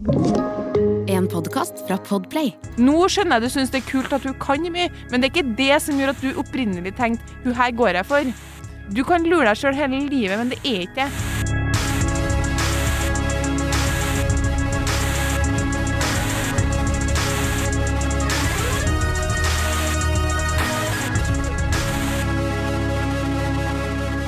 En podkast fra Podplay. Nå skjønner jeg du syns det er kult at hun kan mye, men det er ikke det som gjør at du opprinnelig tenkte hun her går jeg for. Du kan lure deg sjøl hele livet, men det er ikke det.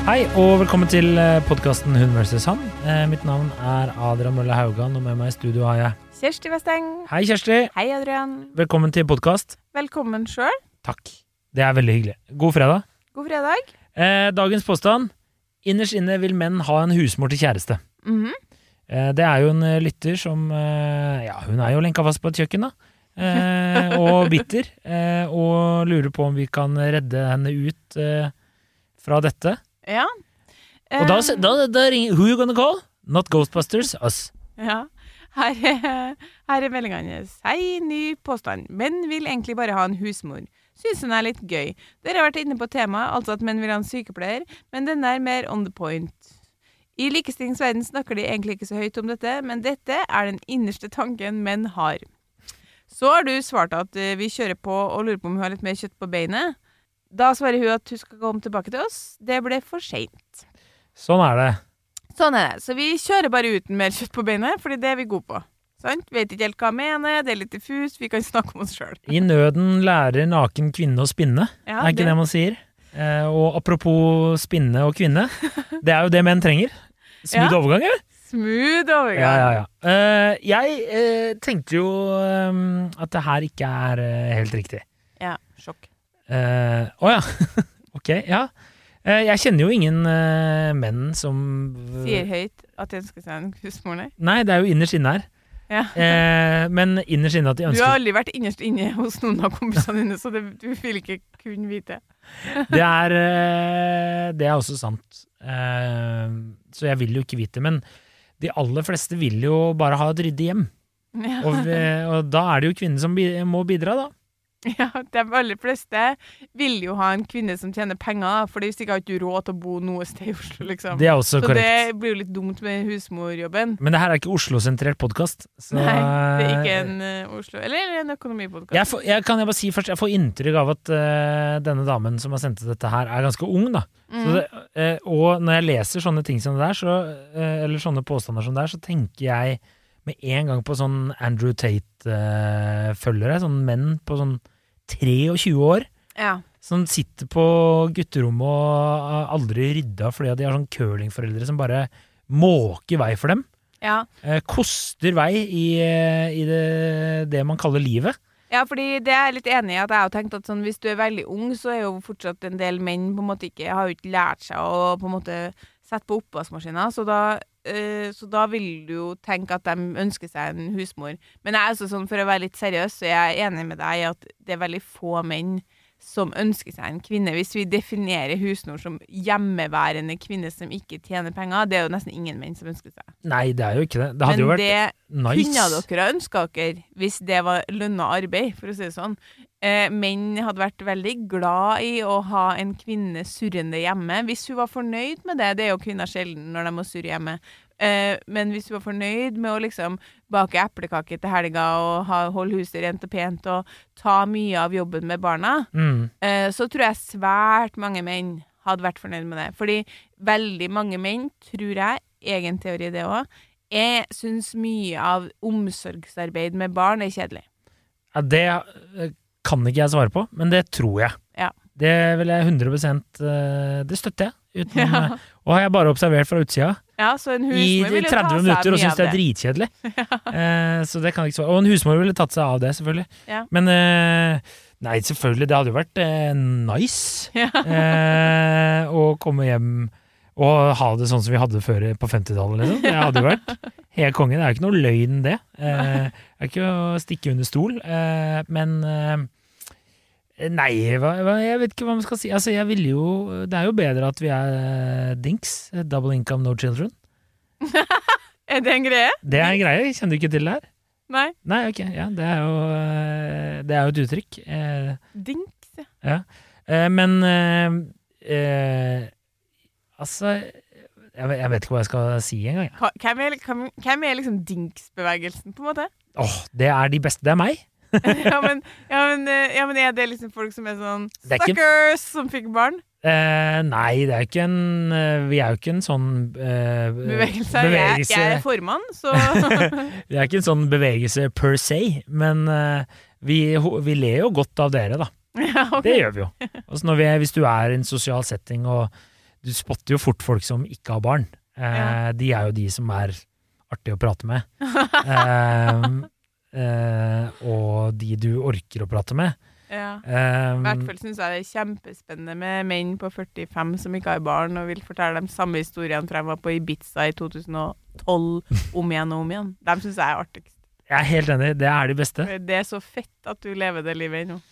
Hei og velkommen til podkasten Hun vs. han. Eh, mitt navn er Adrian Mølle Haugan, og med meg i studio har jeg Kjersti Westeng. Hei, Kjersti. Hei, Adrian. Velkommen til podkast. Velkommen sjøl. Takk. Det er veldig hyggelig. God fredag. God fredag. Eh, dagens påstand. Innerst inne vil menn ha en husmor til kjæreste. Mhm. Eh, det er jo en eh, lytter som eh, Ja, hun er jo lenka fast på et kjøkken, da. Eh, og bitter. Eh, og lurer på om vi kan redde henne ut eh, fra dette. Ja. Og da, Eh, da, da ringer Who you gonna call? Not Ghostbusters, us. Ja. Her er, her er meldinga hennes. Hei, ny påstand. Menn vil egentlig bare ha en husmor. Syns hun er litt gøy. Dere har vært inne på temaet, altså at menn vil ha en sykepleier, men den er mer on the point. I likestillingsverden snakker de egentlig ikke så høyt om dette, men dette er den innerste tanken menn har. Så har du svart at eh, vi kjører på og lurer på om hun har litt mer kjøtt på beinet. Da svarer hun at hun skal komme tilbake til oss. Det ble for seint. Sånn er det. Sånn er det. Så vi kjører bare uten mer kjøtt på beinet, fordi det er vi gode på. Sant? Vet ikke helt hva jeg mener, det er litt diffust, vi kan snakke om oss sjøl. I nøden lærer naken kvinne å spinne, Ja, er ikke det, man sier? Eh, og apropos spinne og kvinne, det er jo det menn trenger. Smooth Ja. overgang, eller? Smooth overgang. ja, ja. ja. jeg eh, tenkte jo eh, at det her ikke er eh, helt riktig. Ja, sjokk. Å ja. ok, ja. Eh, jeg kjenner jo ingen eh, menn som Sier høyt at de ønsker seg en husmor, nei. Nei, det er jo innerst inne her. Ja. Eh, men innerst inne at de Du har aldri vært innerst inne hos noen av kompisene dine, så det, du vil ikke kunne vite. Det er, eh, det er også sant. Eh, så jeg vil jo ikke vite. Men de aller fleste vil jo bare ha et ryddig hjem. Ja. Og, og da er det jo kvinnen som må bidra, da. Ja, De aller fleste vil jo ha en kvinne som tjener penger, for hvis ikke har du råd til å bo noe sted i Oslo, liksom. Det er også så korrekt. det blir jo litt dumt med husmorjobben. Men det her er ikke Oslo-sentrert podkast. Nei, det er ikke en eh, Oslo Eller en økonomipodkast. jeg, får, jeg kan jeg bare si først, jeg får inntrykk av at uh, denne damen som har sendt dette her, er ganske ung. da. Mm. Så det, uh, og når jeg leser sånne ting som det der, så, eh, eller sånne påstander som det er, så tenker jeg med en gang på sånn Andrew Tate-følgere. sånn menn på sånn 23 år. Ja. Som sitter på gutterommet og aldri rydda fordi at de har sånn curlingforeldre som bare måker vei for dem. ja. Eh, koster vei i, eh, i det, det man kaller livet. Ja, fordi det er jeg litt enig i. at Jeg har tenkt at sånn, Hvis du er veldig ung, så er jo fortsatt en del menn på en måte ikke har jo ikke lært seg å på en måte sette på oppvaskmaskiner. Så da, eh, så da vil du jo tenke at de ønsker seg en husmor. Men jeg er også sånn, for å være litt seriøs, så jeg er enig med deg i at det er veldig få menn som ønsker seg en kvinne. Hvis vi definerer husmor som hjemmeværende kvinne som ikke tjener penger, det er jo nesten ingen menn som ønsker seg. Nei, det er jo ikke det. Det hadde Men jo vært det nice. kunne dere ønska dere hvis det var lønna arbeid, for å si det sånn. Eh, menn hadde vært veldig glad i å ha en kvinne surrende hjemme. Hvis hun var fornøyd med det, det er jo kvinner sjelden når de må surre hjemme. Eh, men hvis hun var fornøyd med å liksom bake eplekake til helga og ha, holde huset rent og pent og ta mye av jobben med barna, mm. eh, så tror jeg svært mange menn hadde vært fornøyd med det. Fordi veldig mange menn, tror jeg, egen teori det òg, jeg syns mye av omsorgsarbeid med barn er kjedelig. Ja, det eh, kan ikke jeg svare på, men det tror jeg. Ja. Det vil jeg 100 eh, Det støtter jeg. Uten, Ja. eh, Og har jeg bare observert fra utsida Ja, så en i husmor vil jo ta 30 minutter og syns det er dritkjedelig. Eh, så det kan jeg ikke svare. Og en husmor ville tatt seg av det, selvfølgelig. Ja. Men eh, nei, selvfølgelig, det hadde jo vært eh, nice Ja. eh, å komme hjem Og ha det sånn som vi hadde før på 50-tallet, liksom. Det hadde jo vært helt konge. Det er jo ikke noe løgn, det. Eh, det er ikke å stikke under stol. Eh, men eh, Nei, hva, hva, jeg vet ikke hva man skal si. Altså, jeg ville jo Det er jo bedre at vi er eh, dinks. Double income, no children. Er det en greie? Det er en greie. Kjenner du ikke til det her? Nei. Nei, ok. Ja, det er jo eh, Det er jo et uttrykk. Eh, Dinks, ja. eh, men Altså jeg, vet- jeg vet ikke hva jeg skal si engang. jeg. Hvem er, hvem, hvem er liksom dinksbevegelsen, på en måte? Åh, det er de beste. Det er meg. ja, men, ja, men, eh, ja, men er det liksom folk som er sånn ikke- Som fikk barn? Eh, nei, det er ikke en eh, Vi er jo ikke en sånn eh, Bevegelse. Jeg, bevegelse. jeg er formann, så Vi er ikke en sånn bevegelse per se, men eh, vi, vi ler jo godt av dere, da. ja, okay. Det gjør vi jo. Altså når vi, hvis du er i en sosial setting, og du spotter jo fort folk som ikke har barn. Eh. De er jo de som er artige å prate med. eh, eh, og de du orker å prate med. Ja. Um, I hvert fall syns jeg det er kjempespennende med menn på 45 som ikke har barn, og vil fortelle de samme historiene fra jeg var på Ibiza i 2012 om igjen og om igjen. De syns jeg er artigst. jeg er helt enig, det er de beste. Det er så fett at du lever det livet ennå.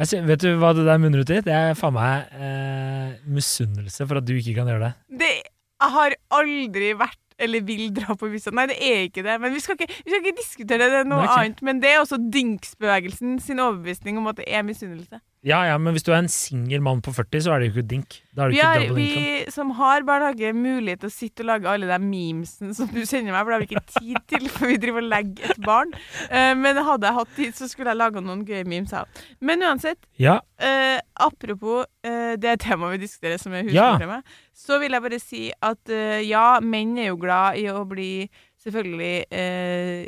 Jeg vet du hva det der munner ut i? Det er faen meg eh, misunnelse for at du ikke kan gjøre det. Det har aldri vært eller vil dra på Ibiza. Nei, det er ikke det. Men vi skal ikke, vi skal ikke diskutere det, det er noe Nei, annet. Men det er også dynksbevegelsen sin overbevisning om at det er misunnelse. Ja ja, men hvis du er en singel mann på 40, så er det jo ikke dink. Da er det Vi, ikke har, income. vi som har barnehage, mulighet til å sitte og lage alle de memesene som du sender meg, for det har vi ikke tid til, for vi driver og legger et barn. Uh, men hadde jeg hatt tid, så skulle jeg laga noen gøye memes. jeg. Men uansett, Ja, uh, apropos uh, det temaet vi diskuterer, som er Ja. husmortema, så vil jeg bare si at ja, menn er jo glad i å bli selvfølgelig eh,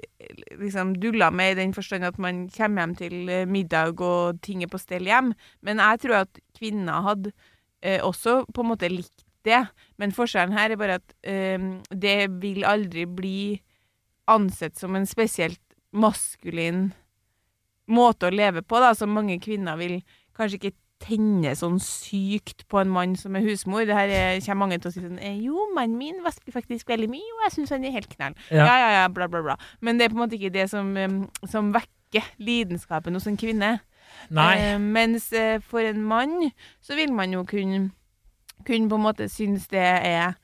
liksom dulla med i den forstand at man kommer hjem til eh, middag og ting er på stell hjem. Men jeg tror at kvinner hadde eh, også på en måte likt det. Men forskjellen her er bare at eh, det vil aldri bli ansett som en spesielt maskulin måte å leve på, da, som mange kvinner vil kanskje ikke tenne sånn sykt på en mann som er husmor. Det her er, kommer mange til å si sånn eh, Jo, mannen min vasker faktisk veldig mye, og jeg syns han er helt knall. Ja. Ja. ja, ja, bla, bla, bla. Men det er på en måte ikke det som, som vekker lidenskapen hos en kvinne. nei. Eh, mens eh, for en mann så vil man jo kunne, kunne på en måte synes det er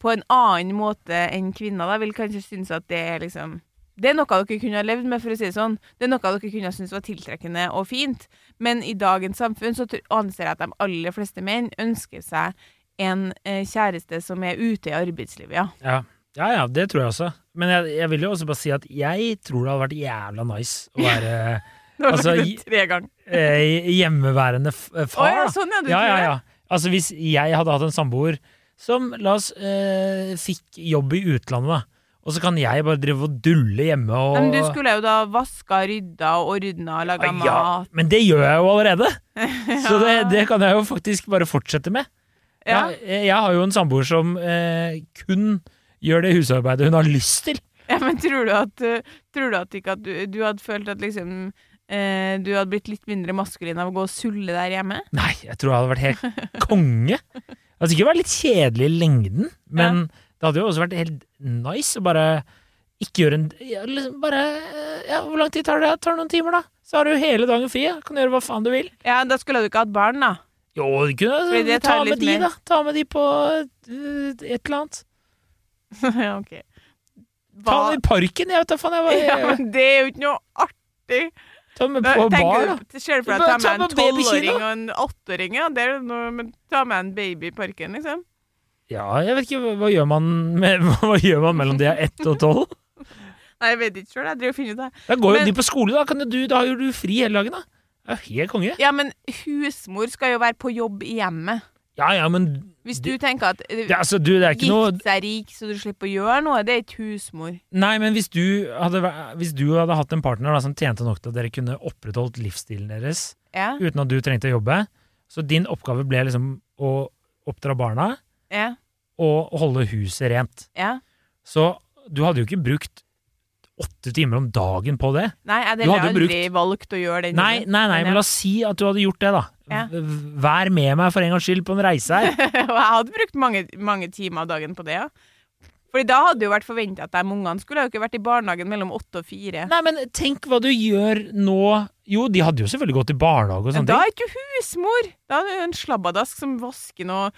på en annen måte enn kvinner. Da vil kanskje synes at det er liksom det er noe dere kunne ha levd med, for å si det sånn. Det er noe dere kunne ha syntes var tiltrekkende og fint. Men i dagens samfunn så anser jeg at de aller fleste menn ønsker seg en eh, kjæreste som er ute i arbeidslivet, ja. Ja. ja ja, det tror jeg også. Men jeg, jeg vil jo også bare si at jeg tror det hadde vært jævla nice å være Altså, eh, hjemmeværende eh, Å far. ja, da. sånn ja, du ja, ja, ja. Altså hvis jeg hadde hatt en samboer som, la oss, eh, fikk jobb i utlandet, da. Og så kan jeg bare drive og dulle hjemme og Men du skulle jo da vaska, rydda og ordna og laga Ja, ja, mat. men det gjør jeg jo allerede! Så det, det kan jeg jo faktisk bare fortsette med. Ja. Jeg, jeg har jo en samboer som eh, kun gjør det husarbeidet hun har lyst til. Ja, men tror du at, uh, tror du at ikke at du, du hadde følt at liksom eh, du hadde blitt litt mindre maskulin av å gå og sulle der hjemme? Nei, jeg tror jeg hadde vært helt konge. Det hadde sikkert vært litt kjedelig i lengden, men det hadde jo også vært helt nice å bare ikke gjøre en ja, liksom bare Ja, hvor lang tid tar det? Tar det noen timer, da? Så har du hele dagen fri. Ja. Kan gjøre hva faen du vil. Ja, da skulle du ikke hatt barn, da. Jo, du kunne det ta med de, mer. da. Ta med de på eh, et eller annet. ja, ok. Ta med i parken, jeg vet da faen. Jeg, Ja, bare, men det er jo ikke noe artig. ta med på på bar, da. ser du for deg å ta med en tolvåring og en åtteåring? Ja, det er noe, men ta med en baby i parken, liksom. Ja, jeg vet ikke, hva, gjør man med, Hva gjør man mellom de er ett og tolv? Nei, jeg vet ikke sjøl, jeg driver og finner ut det. Da går jo Men- de på skole, da. Kan du, da har jo du fri hele dagen, da. Jo helt konge. Ja, men husmor skal jo være på jobb i hjemmet. Ja ja, men Hvis Det- du tenker at eh, det, altså, du, det ikke noe gift seg rik så du slipper å gjøre noe, det er ikke husmor. Nei, men hvis du hadde, hvis du hadde hatt en partner da, som tjente nok til at dere kunne opprettholdt livsstilen deres Ja, uten at du trengte å jobbe, så din oppgave ble liksom å oppdra barna ja, og holde huset rent. ja. Så du hadde jo ikke brukt åtte timer om dagen på det. Nei, jeg Du hadde aldri valgt å gjøre det. Nei, nei, nei, Men la oss si at du hadde gjort det, da. Ja. Vær med meg for en gangs skyld på en reise her. Og jeg hadde brukt mange, mange timer av dagen på det, ja. Fordi da hadde det jo vært forventa at de ungene skulle jo ikke vært i barnehagen mellom åtte og fire. Nei, men tenk hva du gjør nå Jo, de hadde jo selvfølgelig gått i barnehage og Men sånne da er ikke husmor! Da er du jo en slabbadask som vasker noen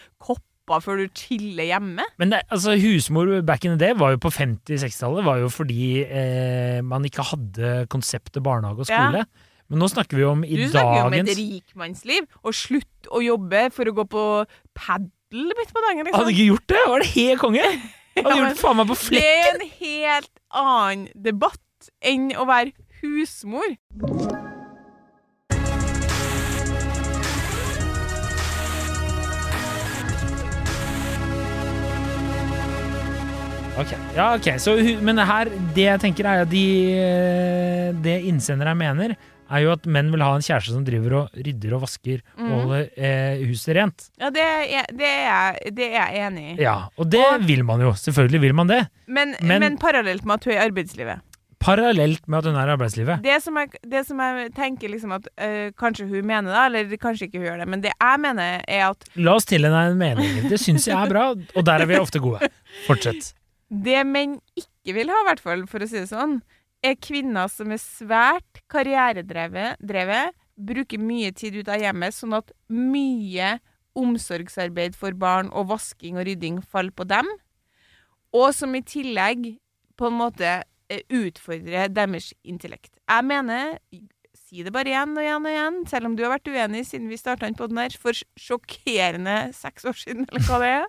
kopper før du chiller hjemme. Men det, altså, husmor back in the day var jo på 50-60-tallet var jo fordi eh, man ikke hadde konseptet barnehage og Ja. skole. Men nå snakker vi om i dagens Du snakker jo om et rikmannsliv, og slutt å jobbe for å gå på padel midt på dagen, Hadde liksom. ikke gjort det! Var det helt konge? Hadde Ja, gjort faen meg på flekken! Det er en helt annen debatt enn å være husmor. Ok, ja, ok. Så, men her, det jeg tenker er at de, eh, det innsendere mener, er jo at menn vil ha en kjæreste som driver og rydder og vasker og Mhm. holder eh, huset rent. Ja, det er, det er, jeg- det er jeg enig i. Ja, og det Og- vil man jo. Selvfølgelig vil man det. Men, Men- men, parallelt med at hun er i arbeidslivet. Parallelt med at hun er i arbeidslivet. Det som jeg, det som jeg tenker liksom at øh, kanskje hun mener, da, eller kanskje ikke hun gjør det, men det jeg mener, er at La oss til henne en mening. Det syns jeg er bra, og der er vi ofte gode. Fortsett. Det menn ikke vil ha, i hvert fall, for å si det sånn, er kvinner som er svært karrieredrevet, bruker mye tid ut av hjemmet, sånn at mye omsorgsarbeid for barn og vasking og rydding faller på dem, og som i tillegg på en måte eh, utfordrer deres intellekt. Jeg mener Si det bare igjen og igjen og igjen, selv om du har vært uenig siden vi starta den podden her for sjokkerende seks år siden, eller hva det er,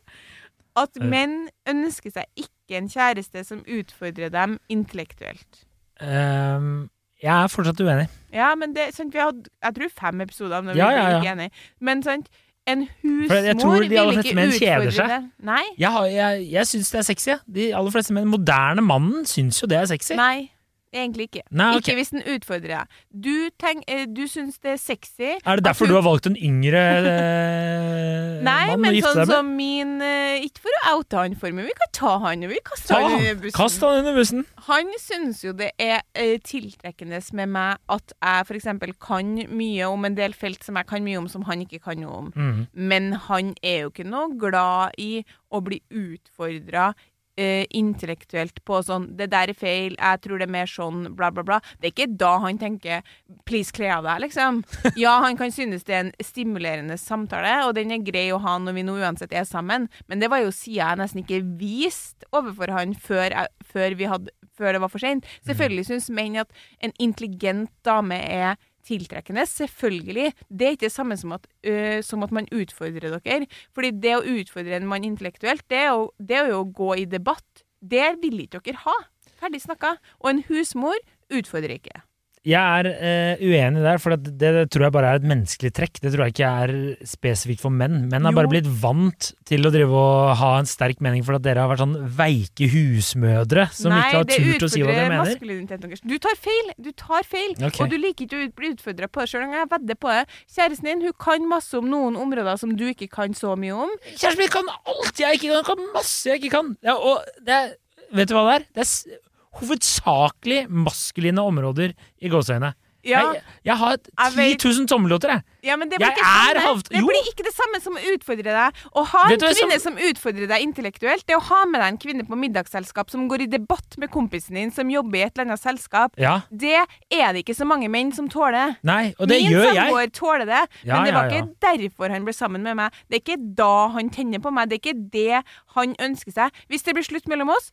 at Eh. menn ønsker seg ikke en kjæreste som utfordrer dem intellektuelt. Um, jeg er fortsatt uenig. Ja, men det, sant, vi hadde, jeg tror fem episoder om det, Ja, ja, ja. ikke enige. Men sant, en husmor jeg tror de aller fleste menn kjeder seg. det. Nei, Jeg, har- jeg, jeg syns det er sexy. De aller fleste menn. Moderne mannen syns jo det er sexy. nei, egentlig ikke. Nei, okay. Ikke hvis den utfordrer deg. Du, tenk, eh, du syns det er sexy Er det derfor du har valgt en yngre eh, Nei, mann å men gifte sånn deg med? som min eh, Ikke for å oute han for meg, vi kan ta han og vi kaster han han! under bussen. Kast han under bussen! Han syns jo det er eh, tiltrekkende med meg at jeg f.eks. kan mye om en del felt som jeg kan mye om, som han ikke kan noe om. Mm. Men han er jo ikke noe glad i å bli utfordra eh, intellektuelt på sånn 'Det der er feil, jeg tror det er mer sånn', bla, bla, bla. Det er ikke da han tenker 'please, kle av deg', liksom. Ja, han kan synes det er en stimulerende samtale, og den er grei å ha når vi nå uansett er sammen, men det var jo sida jeg nesten ikke viste overfor han før, jeg, før, vi hadde, før det var for seint. Selvfølgelig syns menn at en intelligent dame er tiltrekkende. Selvfølgelig. Det er ikke det samme som at, øh, som at man utfordrer dere. Fordi det å utfordre en mann intellektuelt, det er jo, det er jo å gå i debatt. Det vil ikke dere ha. Ferdig snakka. Og en husmor utfordrer ikke. Jeg er uh, uenig der, for det, det, det tror jeg bare er et menneskelig trekk. Det tror jeg ikke er spesifikt for menn. Menn har Jo. bare blitt vant til å drive og ha en sterk mening for at dere har vært sånn veike husmødre som ikke har turt å si hva dere mener. Du tar feil! Du tar feil. Okay. Og du liker ikke å bli utfordra på det sjøl engang. Jeg vedder på det. Kjæresten din hun kan masse om noen områder som du ikke kan så mye om. Kjæresten min kan alt jeg ikke kan, kan masse jeg ikke kan. Ja, og det er, vet du hva det er? Det er hovedsakelig maskuline områder i gåseøynene. Ja, Jeg, jeg har 10 000 tommelåter, jeg. ja men det blir ikke det er blir ikke det samme som å utfordre deg. Å ha en kvinne som- som utfordrer deg intellektuelt, det å ha med deg en kvinne på middagsselskap som går i debatt med kompisen din som jobber i et eller annet selskap. Ja, Det er det ikke så mange menn som tåler. nei, og det Min gjør jeg. samboer tåler det, Ja, men det var ikke derfor han ble sammen med meg. Det er ikke da han tenner på meg. Det er ikke det han ønsker seg. Hvis det blir slutt mellom oss,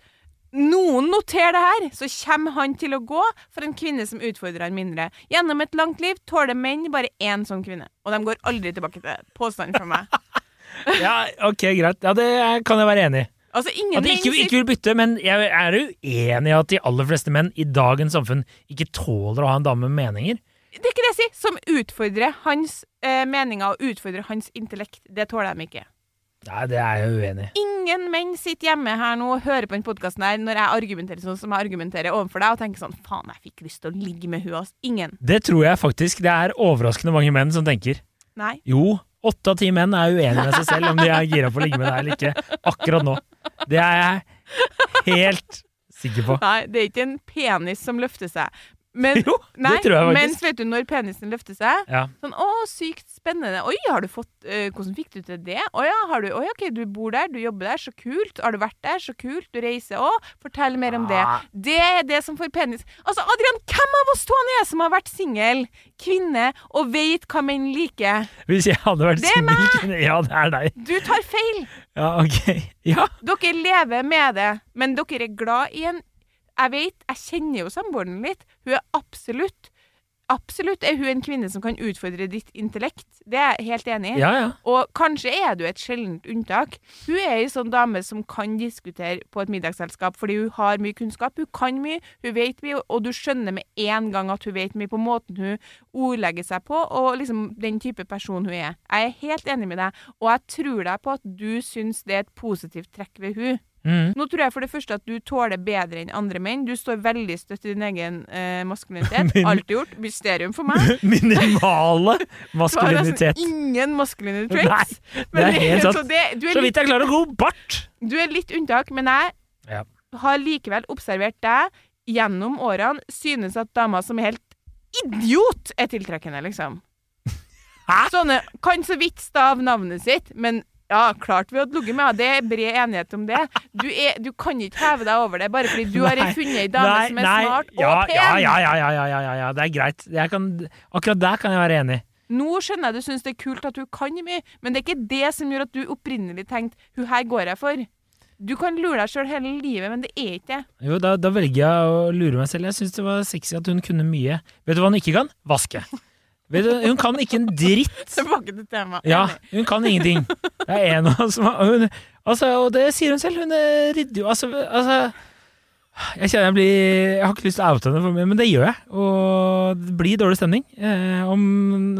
noen noterer det her, så kommer han til å gå for en kvinne som utfordrer han mindre. Gjennom et langt liv tåler menn bare én sånn kvinne, og de går aldri tilbake til det. Påstand fra meg. Ja, ok, greit. Ja, det kan jeg være enig i. Altså, ingen At de ikke, ikke vil bytte, men jeg er uenig i at de aller fleste menn i dagens samfunn ikke tåler å ha en dame med meninger. Det er ikke det jeg sier. Som utfordrer hans eh, meninger og utfordrer hans intellekt. Det tåler de ikke. Nei, det er jeg uenig i. Ingen menn sitter hjemme her nå og hører på den podkasten her når jeg argumenterer sånn som jeg argumenterer overfor deg, og tenker sånn Faen, jeg fikk lyst til å ligge med hun, ass. Ingen. Det tror jeg faktisk det er overraskende mange menn som tenker. Nei. Jo, åtte av ti menn er uenige med seg selv om de er gira på å ligge med deg eller ikke akkurat nå. Det er jeg helt sikker på. Nei, det er ikke en penis som løfter seg. Men, Jo, nei, det tror jeg mens vet du når penisen løfter seg? Ja. Sånn, å, sykt spennende. Oi, har du fått uh, Hvordan fikk du til det? Å ja, har du Oi, OK, du bor der, du jobber der, så kult. Har du vært der, så kult. Du reiser òg. Fortell mer om det. Ah. Det er det som får penis Altså, Adrian, hvem av oss to er som har vært singel, kvinne, og vet hva menn liker? Hvis jeg hadde vært singel kvinne singel Ja, det er deg. Du tar feil. Ja, ok. Ja. Dere lever med det, men dere er glad i en Jeg vet, jeg kjenner jo samboeren litt. Hun er absolutt Absolutt er hun en kvinne som kan utfordre ditt intellekt. Det er jeg helt enig i. Ja, ja. Og kanskje er du et sjeldent unntak. Hun er ei sånn dame som kan diskutere på et middagsselskap fordi hun har mye kunnskap. Hun kan mye, hun vet mye, og du skjønner med en gang at hun vet mye på måten hun ordlegger seg på, og liksom den type person hun er. Jeg er helt enig med deg, og jeg tror deg på at du syns det er et positivt trekk ved hun. Mm. Nå tror jeg for det første at du tåler bedre enn andre menn. Du står veldig støtt i din egen eh, maskulinitet. Min- Alltid gjort. Mysterium for meg. Minimale maskulinitet. nesten ingen maskuline Nei, det er helt så det, du, er Så vidt jeg klarer å gå bart! du er litt unntak, men jeg Ja. har likevel observert deg gjennom årene. Synes at damer som er helt idiot, er tiltrekkende, liksom. Hæ? Sånne kan så vidt stave navnet sitt, men ja, klart vi hadde ligget med henne. Det er bred enighet om det. Du, er, du kan ikke heve deg over det bare fordi du har funnet ei dame som er smart og ja, pen. Ja, ja, ja, ja, ja, ja, det er greit. Jeg kan, akkurat der kan jeg være enig. Nå skjønner jeg du syns det er kult at hun kan mye, men det er ikke det som gjør at du opprinnelig tenkte hun her går jeg for. Du kan lure deg sjøl hele livet, men det er ikke det. Jo, da, da velger jeg å lure meg selv. Jeg syns det var sexy at hun kunne mye. Vet du hva hun ikke kan? Vaske. Vet du, hun kan ikke en dritt. Tilbake til temaet. Ja, hun kan ingenting. Det er en av oss som hun, altså, Og det sier hun selv. Hun rydder jo altså, altså Jeg kjenner jeg blir Jeg har ikke lyst til å oute henne, men det gjør jeg. Og det blir dårlig stemning eh, om,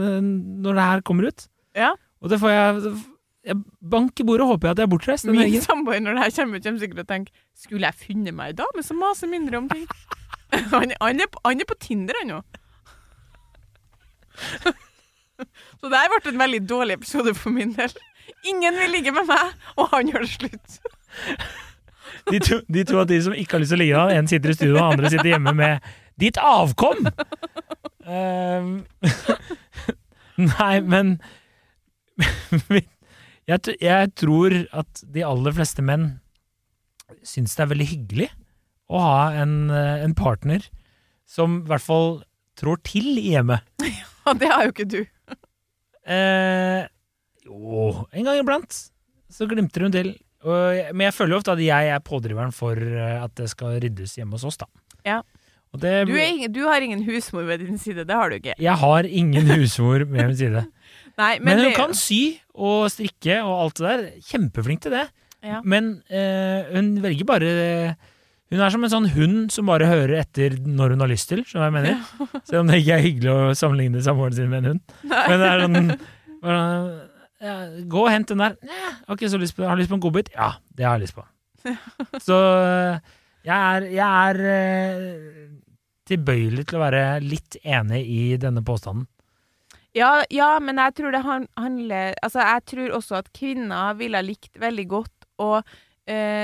eh, når det her kommer ut. Ja. Og det får jeg, jeg Bank i bordet og håper jeg at jeg er bortreist Min samboer når det her kommer ut, kommer sikkert til å tenke Skulle jeg funnet meg ei dame som maser mindre om ting? han, han, er, på- han er på Tinder, han nå. Så det her ble en veldig dårlig episode for min del. Ingen vil ligge med meg, og han gjør det slutt. De to, de to at de som ikke har lyst til å ligge med ham, en sitter i studio, og andre sitter hjemme med ditt avkom! Ehm, nei, men jeg, jeg tror at de aller fleste menn syns det er veldig hyggelig å ha en, eh, en partner som i hvert fall trår til i hjemmet. Og det har jo ikke du. Eh, jo, en gang iblant så glimter hun til. Og, men jeg føler jo ofte at jeg er pådriveren for eh, at det skal ryddes hjemme hos oss, da. Ja. Det, Du, ingen, du har ingen husmor ved din side, det har du ikke. Jeg har ingen husmor med min side. Nei, Men, men, hun det, kan sy og strikke og alt det der. Kjempeflink til det. Ja. Men eh, hun velger bare Hun er som en sånn hund som bare hører etter når hun har lyst til, skjønner du hva jeg mener? Selv om det ikke er hyggelig å sammenligne samboeren sin med en hund. Men det er sånn bare, ja, Gå og hent den der. Ja, så lyst på. Har du lyst på en godbit? Ja, det har jeg lyst på. Så jeg er, jeg er eh, tilbøyelig til å være litt enig i denne påstanden. Ja, ja, men jeg tror det handler Altså, jeg tror også at kvinner ville likt veldig godt eh,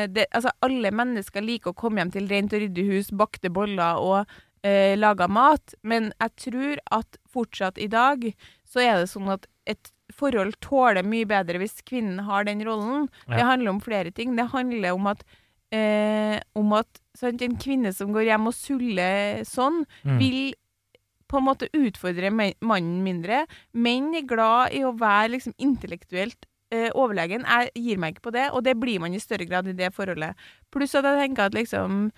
det, altså, alle mennesker liker å komme hjem til rent og ryddig hus, bakte boller og eh, laga mat, men jeg tror at fortsatt i dag så er det sånn at et forhold tåler mye bedre hvis kvinnen har den rollen. Ja. Det handler om flere ting. Det handler om at eh, om at sant, en kvinne som går hjem og suller sånn, Mm. vil på en måte utfordre mannen mindre. Menn er glad i å være liksom intellektuelt eh, overlegen. Jeg gir meg ikke på det, og det blir man i større grad i det forholdet. Pluss at jeg tenker at liksom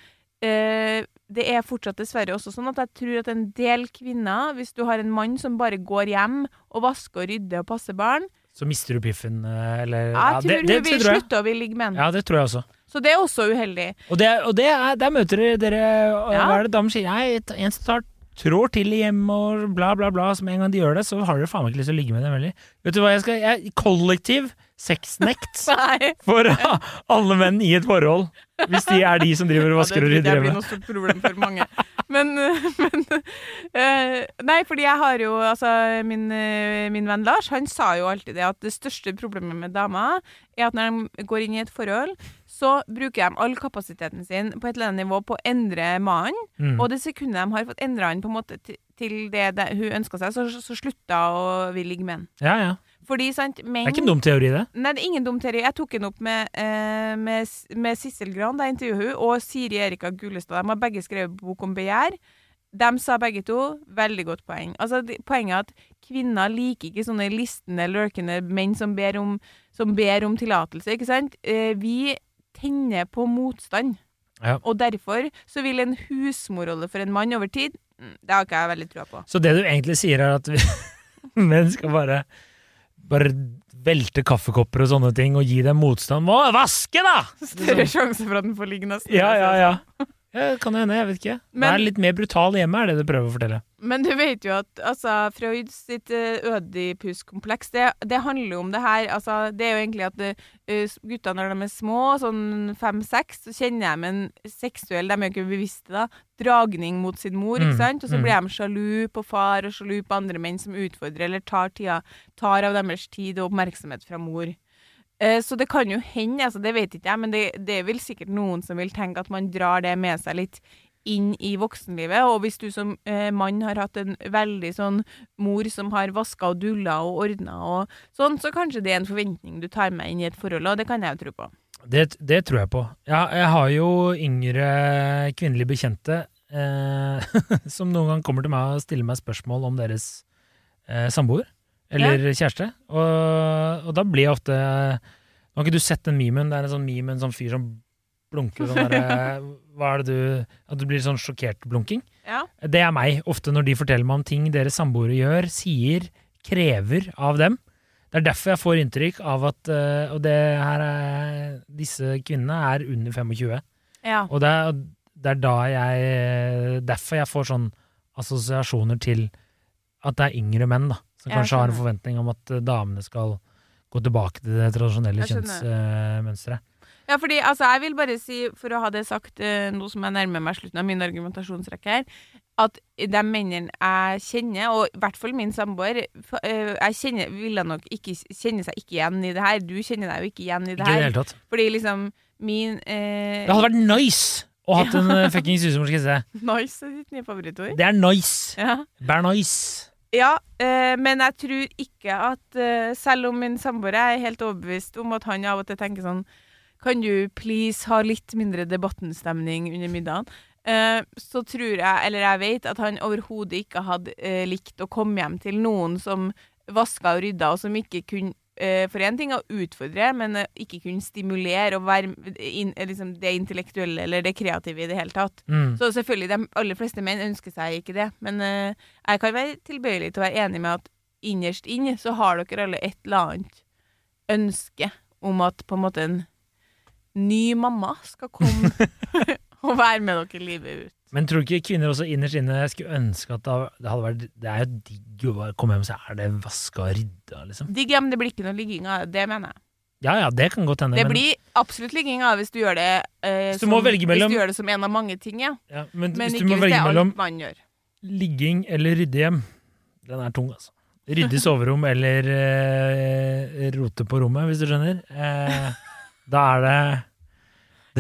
eh, Det er fortsatt dessverre også sånn at jeg tror at en del kvinner, hvis du har en mann som bare går hjem og vasker og rydder og passer barn, Så mister du piffen, eller ja, jeg ja, tror det, det, hun vil slutte å ville ligge med han. Ja, det tror jeg også. Så det er også uheldig. Og, det, og det er, der møter dere, Ja. Hva er det damer sier? Nei, en som tar trår til i hjemmet og bla, bla, bla. Som en gang de gjør det, så har dere faen meg ikke lyst til å ligge med dem heller. Vet du hva jeg skal jeg, Kollektiv sexnekt for alle menn i et forhold. Hvis de er de som driver og vasker og det, rydder det blir noe stort problem for mange. Men, men uh, Nei, fordi jeg har jo Altså, min, eh, min venn Lars, han sa jo alltid det at det største problemet med damer er at når de går inn i et forhold, så bruker de all kapasiteten sin på et eller annet nivå på å endre mannen. Mm. Og det sekundet de har fått endra han på en måte til, det, det hun ønska seg, så, så slutta å vil ligge med han. Ja, ja. Fordi, sant, men, Det er ikke en dum teori, det. Nei, det er ingen dum teori. Jeg tok den opp med, eh, med, med Sissel Gran, da intervjuet hun, og Siri Erika Gullestad. De har begge skrevet bok om begjær. De sa begge to veldig godt poeng. Altså, de, Poenget er at kvinner liker ikke sånne listende, lurkende menn som ber om, som ber om tillatelse, ikke sant? Eh, vi tenner på motstand. Ja. Og derfor så vil en husmorrolle for en mann over tid mm, Det har ikke jeg veldig trua på. Så det du egentlig sier, er at vi, menn skal bare bare velte kaffekopper og sånne ting og gi dem motstand. Må vaske, da! Større sjanse for at den får ligge nesten. Ja, ja, ja. ja kan det hende, jeg vet ikke. Men- er litt mer brutal hjemme, er det du prøver å fortelle. Men du vet jo at altså, Freud sitt uh, Ødipus-kompleks, det, det handler jo om det her. Altså, det er jo egentlig at uh, gutta når de er små, sånn fem-seks, så kjenner de en seksuell De er jo ikke bevisste, da. Dragning mot sin mor, Mm, ikke sant? Og så mm. blir de sjalu på far og sjalu på andre menn som utfordrer, eller tar, tida, tar av deres tid og oppmerksomhet fra mor. Eh, Så det kan jo hende, altså det vet ikke jeg, men det, det vel sikkert noen som vil tenke at man drar det med seg litt inn i voksenlivet. Og hvis du som eh, mann har hatt en veldig sånn mor som har vaska og dulla og ordna og sånn, så kanskje det er en forventning du tar med inn i et forhold, og det kan jeg jo tro på. Det, det tror jeg på. Jeg, jeg har jo yngre kvinnelige bekjente eh, som noen gang kommer til meg og stiller meg spørsmål om deres eh, samboer eller kjæreste. Og, og da blir jeg ofte Nå har ikke du sett den memen? Det er en sånn meme en sånn fyr som blunker sånn derre Hva er det du At du blir sånn sjokkert blunking? Ja. Det er meg, ofte når de forteller meg om ting deres samboere gjør, sier, krever av dem. Det er derfor jeg får inntrykk av at øh, Og det her er, disse kvinnene er under 25. Ja. Og det er, det er da jeg Derfor jeg får sånn assosiasjoner til at det er yngre menn, da. Som Jeg kanskje har en forventning om at damene skal gå tilbake til det tradisjonelle kjønnsmønsteret. Ja, fordi altså, jeg vil bare si, for å ha det sagt, uh, nå som jeg nærmer meg slutten av min argumentasjonsrekke her, at de mennene jeg kjenner, og i hvert fall min samboer, eh, jeg kjenner, ville nok ikke kjenne seg ikke igjen i det her. Du kjenner deg jo ikke igjen i det Ikke i det her. hele tatt. Fordi liksom min uh, Det hadde vært nice å hatt en fuckings husmor, skal jeg si. Nice er ditt nye favorittord. Det er nice. Ja. Bær nice. Ja, øh, men jeg tror ikke at øh, Selv om min samboer er helt overbevist om at han av og til tenker sånn Kan du please ha litt mindre debattenstemning under middagen? Eh, så tror jeg, eller jeg vet, at han overhodet ikke hadde eh, likt å komme hjem til noen som vaska og rydda, og som ikke kunne eh, For én ting å utfordre, men eh, ikke kunne stimulere og være inn, eh, liksom det intellektuelle eller det kreative i det hele tatt. Mm. Så selvfølgelig, de aller fleste menn ønsker seg ikke det. Men jeg kan være tilbøyelig til å være enig med at innerst inn så har dere alle et eller annet ønske om at på en måte en ny mamma skal komme og være med dere livet ut. Men tror du ikke kvinner også innerst inne skulle ønske at det hadde vært Det er jo digg å bare komme hjem så er det vaska og rydda, liksom. Digg, ja, men det blir ikke noe ligging av det, det mener jeg. Ja ja, det kan godt hende. Det men- blir absolutt ligging av hvis du gjør det eh, du som, mellom- Hvis du gjør det som en av mange ting, ja. ja, men, Men hvis ikke hvis det er alt man gjør. ligging eller rydde hjem, den er tung, altså. Rydde soverom eller eh, rote på rommet, hvis du skjønner. Eh, da er det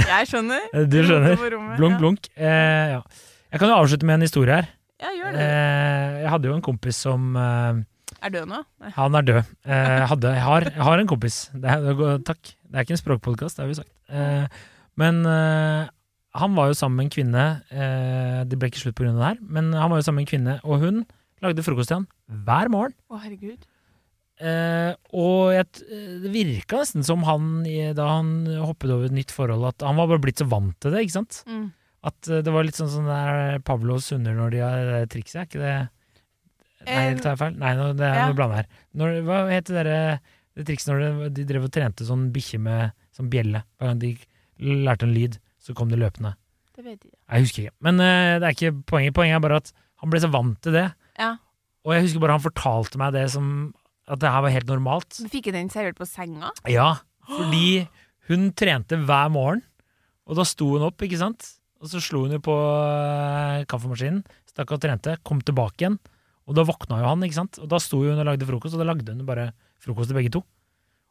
Jeg skjønner. Du skjønner. Blunk, ja. blunk. Eh, ja. Jeg kan jo avslutte med en historie her. Ja, gjør det. Eh, jeg hadde jo en kompis som eh, Er død nå? Nei. Han er død. Eh, hadde, jeg, har, jeg har en kompis. Det er, takk. Det er ikke en språkpodkast, det har vi sagt. Eh, men eh, han var jo sammen med en kvinne eh, Det ble ikke slutt pga. det her, men han var jo sammen med en kvinne, og hun lagde frokost til han hver morgen. Å, herregud. Eh, og jeg, det virka nesten som han, da han hoppet over et nytt forhold, at han var bare blitt så vant til det, ikke sant? Mm. At uh, det var litt sånn sånn der Pavlos hunder når de har det trikset, er ikke det Nei, Eh, tar jeg feil? Nei, nå, det er ja. noe blanda her. Når, hva het det derre det trikset når de drev og trente sånn bikkje med sånn bjelle? Hver gang de lærte en lyd, så kom de løpende. Det vet jeg. Jeg husker ikke. Men uh, det er ikke poenget. Poenget er bare at han ble så vant til det. Ja. Og jeg husker bare han fortalte meg det som At det her var helt normalt. Du fikk den servert på senga? Ja, fordi hun trente hver morgen, og da sto hun opp, ikke sant? og så slo hun jo på eh, kaffemaskinen, stakk og trente, kom tilbake igjen, og da våkna jo han, ikke sant? Og da sto hun og lagde frokost, og da lagde hun bare frokost til begge to.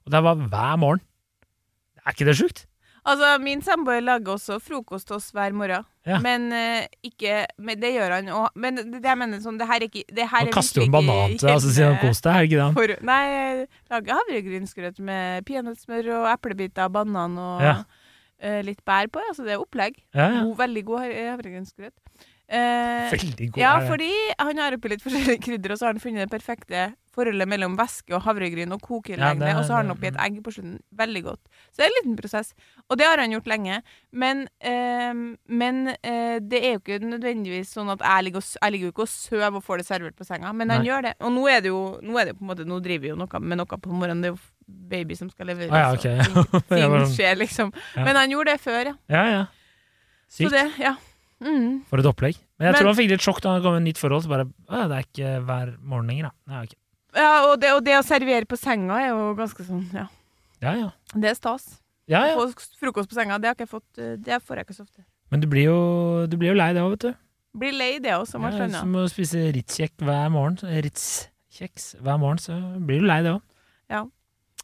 Og det var hver morgen. Er ikke det sjukt? Altså, min samboer lager også frokost til oss hver morgen. Ja. Men uh, ikke Men det gjør han òg. Men det, det jeg mener sånn, det her er ikke det her er kaster jo en banan til deg, og så sier han koser kos deg, er det ikke det? for- Nei, jeg lager havregrynsgrøt med peanøttsmør og eplebiter, banan og Ja. uh, litt bær på. Altså, det er opplegg. Ja. God, veldig god har- havregrynsgrøt. Uh, Veldig god. ja, fordi han har oppi litt forskjellige krydder, og så har han funnet det perfekte forholdet mellom væske og havregryn og koke Ja, og så har han oppi et egg på slutten. Veldig godt. Så det er en liten prosess. Og det har han gjort lenge. Men, eh, men eh, det er jo ikke nødvendigvis sånn at jeg ligger, og, jeg ligger jo ikke og sover og får det servert på senga, men han Nei. gjør det. Og nå er det jo nå er det på en måte, nå driver vi jo noe med noe på morgenen. Det er jo baby som skal leveres. Ah, ja, og ting, ting skjer, liksom. Ja. Men han gjorde det før, ja. Ja, ja. Så Sykt. det, ja. Mm. For et opplegg. Men jeg Men- tror han fikk litt sjokk da han kom med et nytt forhold. Så bare det er ikke hver morgen lenger, da. Nei, ok. Ja, og det, og det å servere på senga er jo ganske sånn, ja. Ja, ja. Det er stas. ja, ja. Å Få frokost på senga, det har ikke jeg fått eh, Det får jeg ikke så ofte. Men du blir jo, du blir jo lei det òg, vet du. Blir lei det også, som man Ja, annet. som å spise Ritz-kjeks hver morgen. Ritz-kjeks hver morgen, så blir du lei det òg. Ja.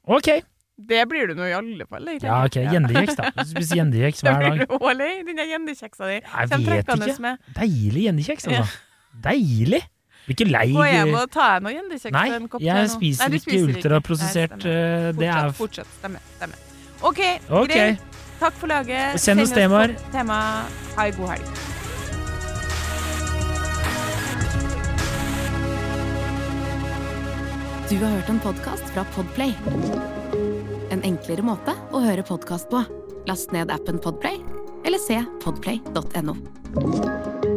Ok. Det blir du nå i alle fall. egentlig. Ja, ok. Gjendekjeks, da. Du spiser gjendekjeks Da hver blir du også lei, den gjendekjeksa di. Jeg vet ikke. med. Deilig gjendekjeks, altså. Deilig! Blir ikke lei. Gå hjem og ta deg noe igjen. Nei, jeg spiser Nei, ikke ultraprosessert. Eh, Det er Fortsett, fortsett. Stemmer. stemmer. OK, okay. greit. Takk for laget. Send oss temaer. Tema. Ha en god helg. Du har hørt en podkast fra Podplay. En enklere måte å høre podkast på. Last ned appen Podplay, eller se podplay.no.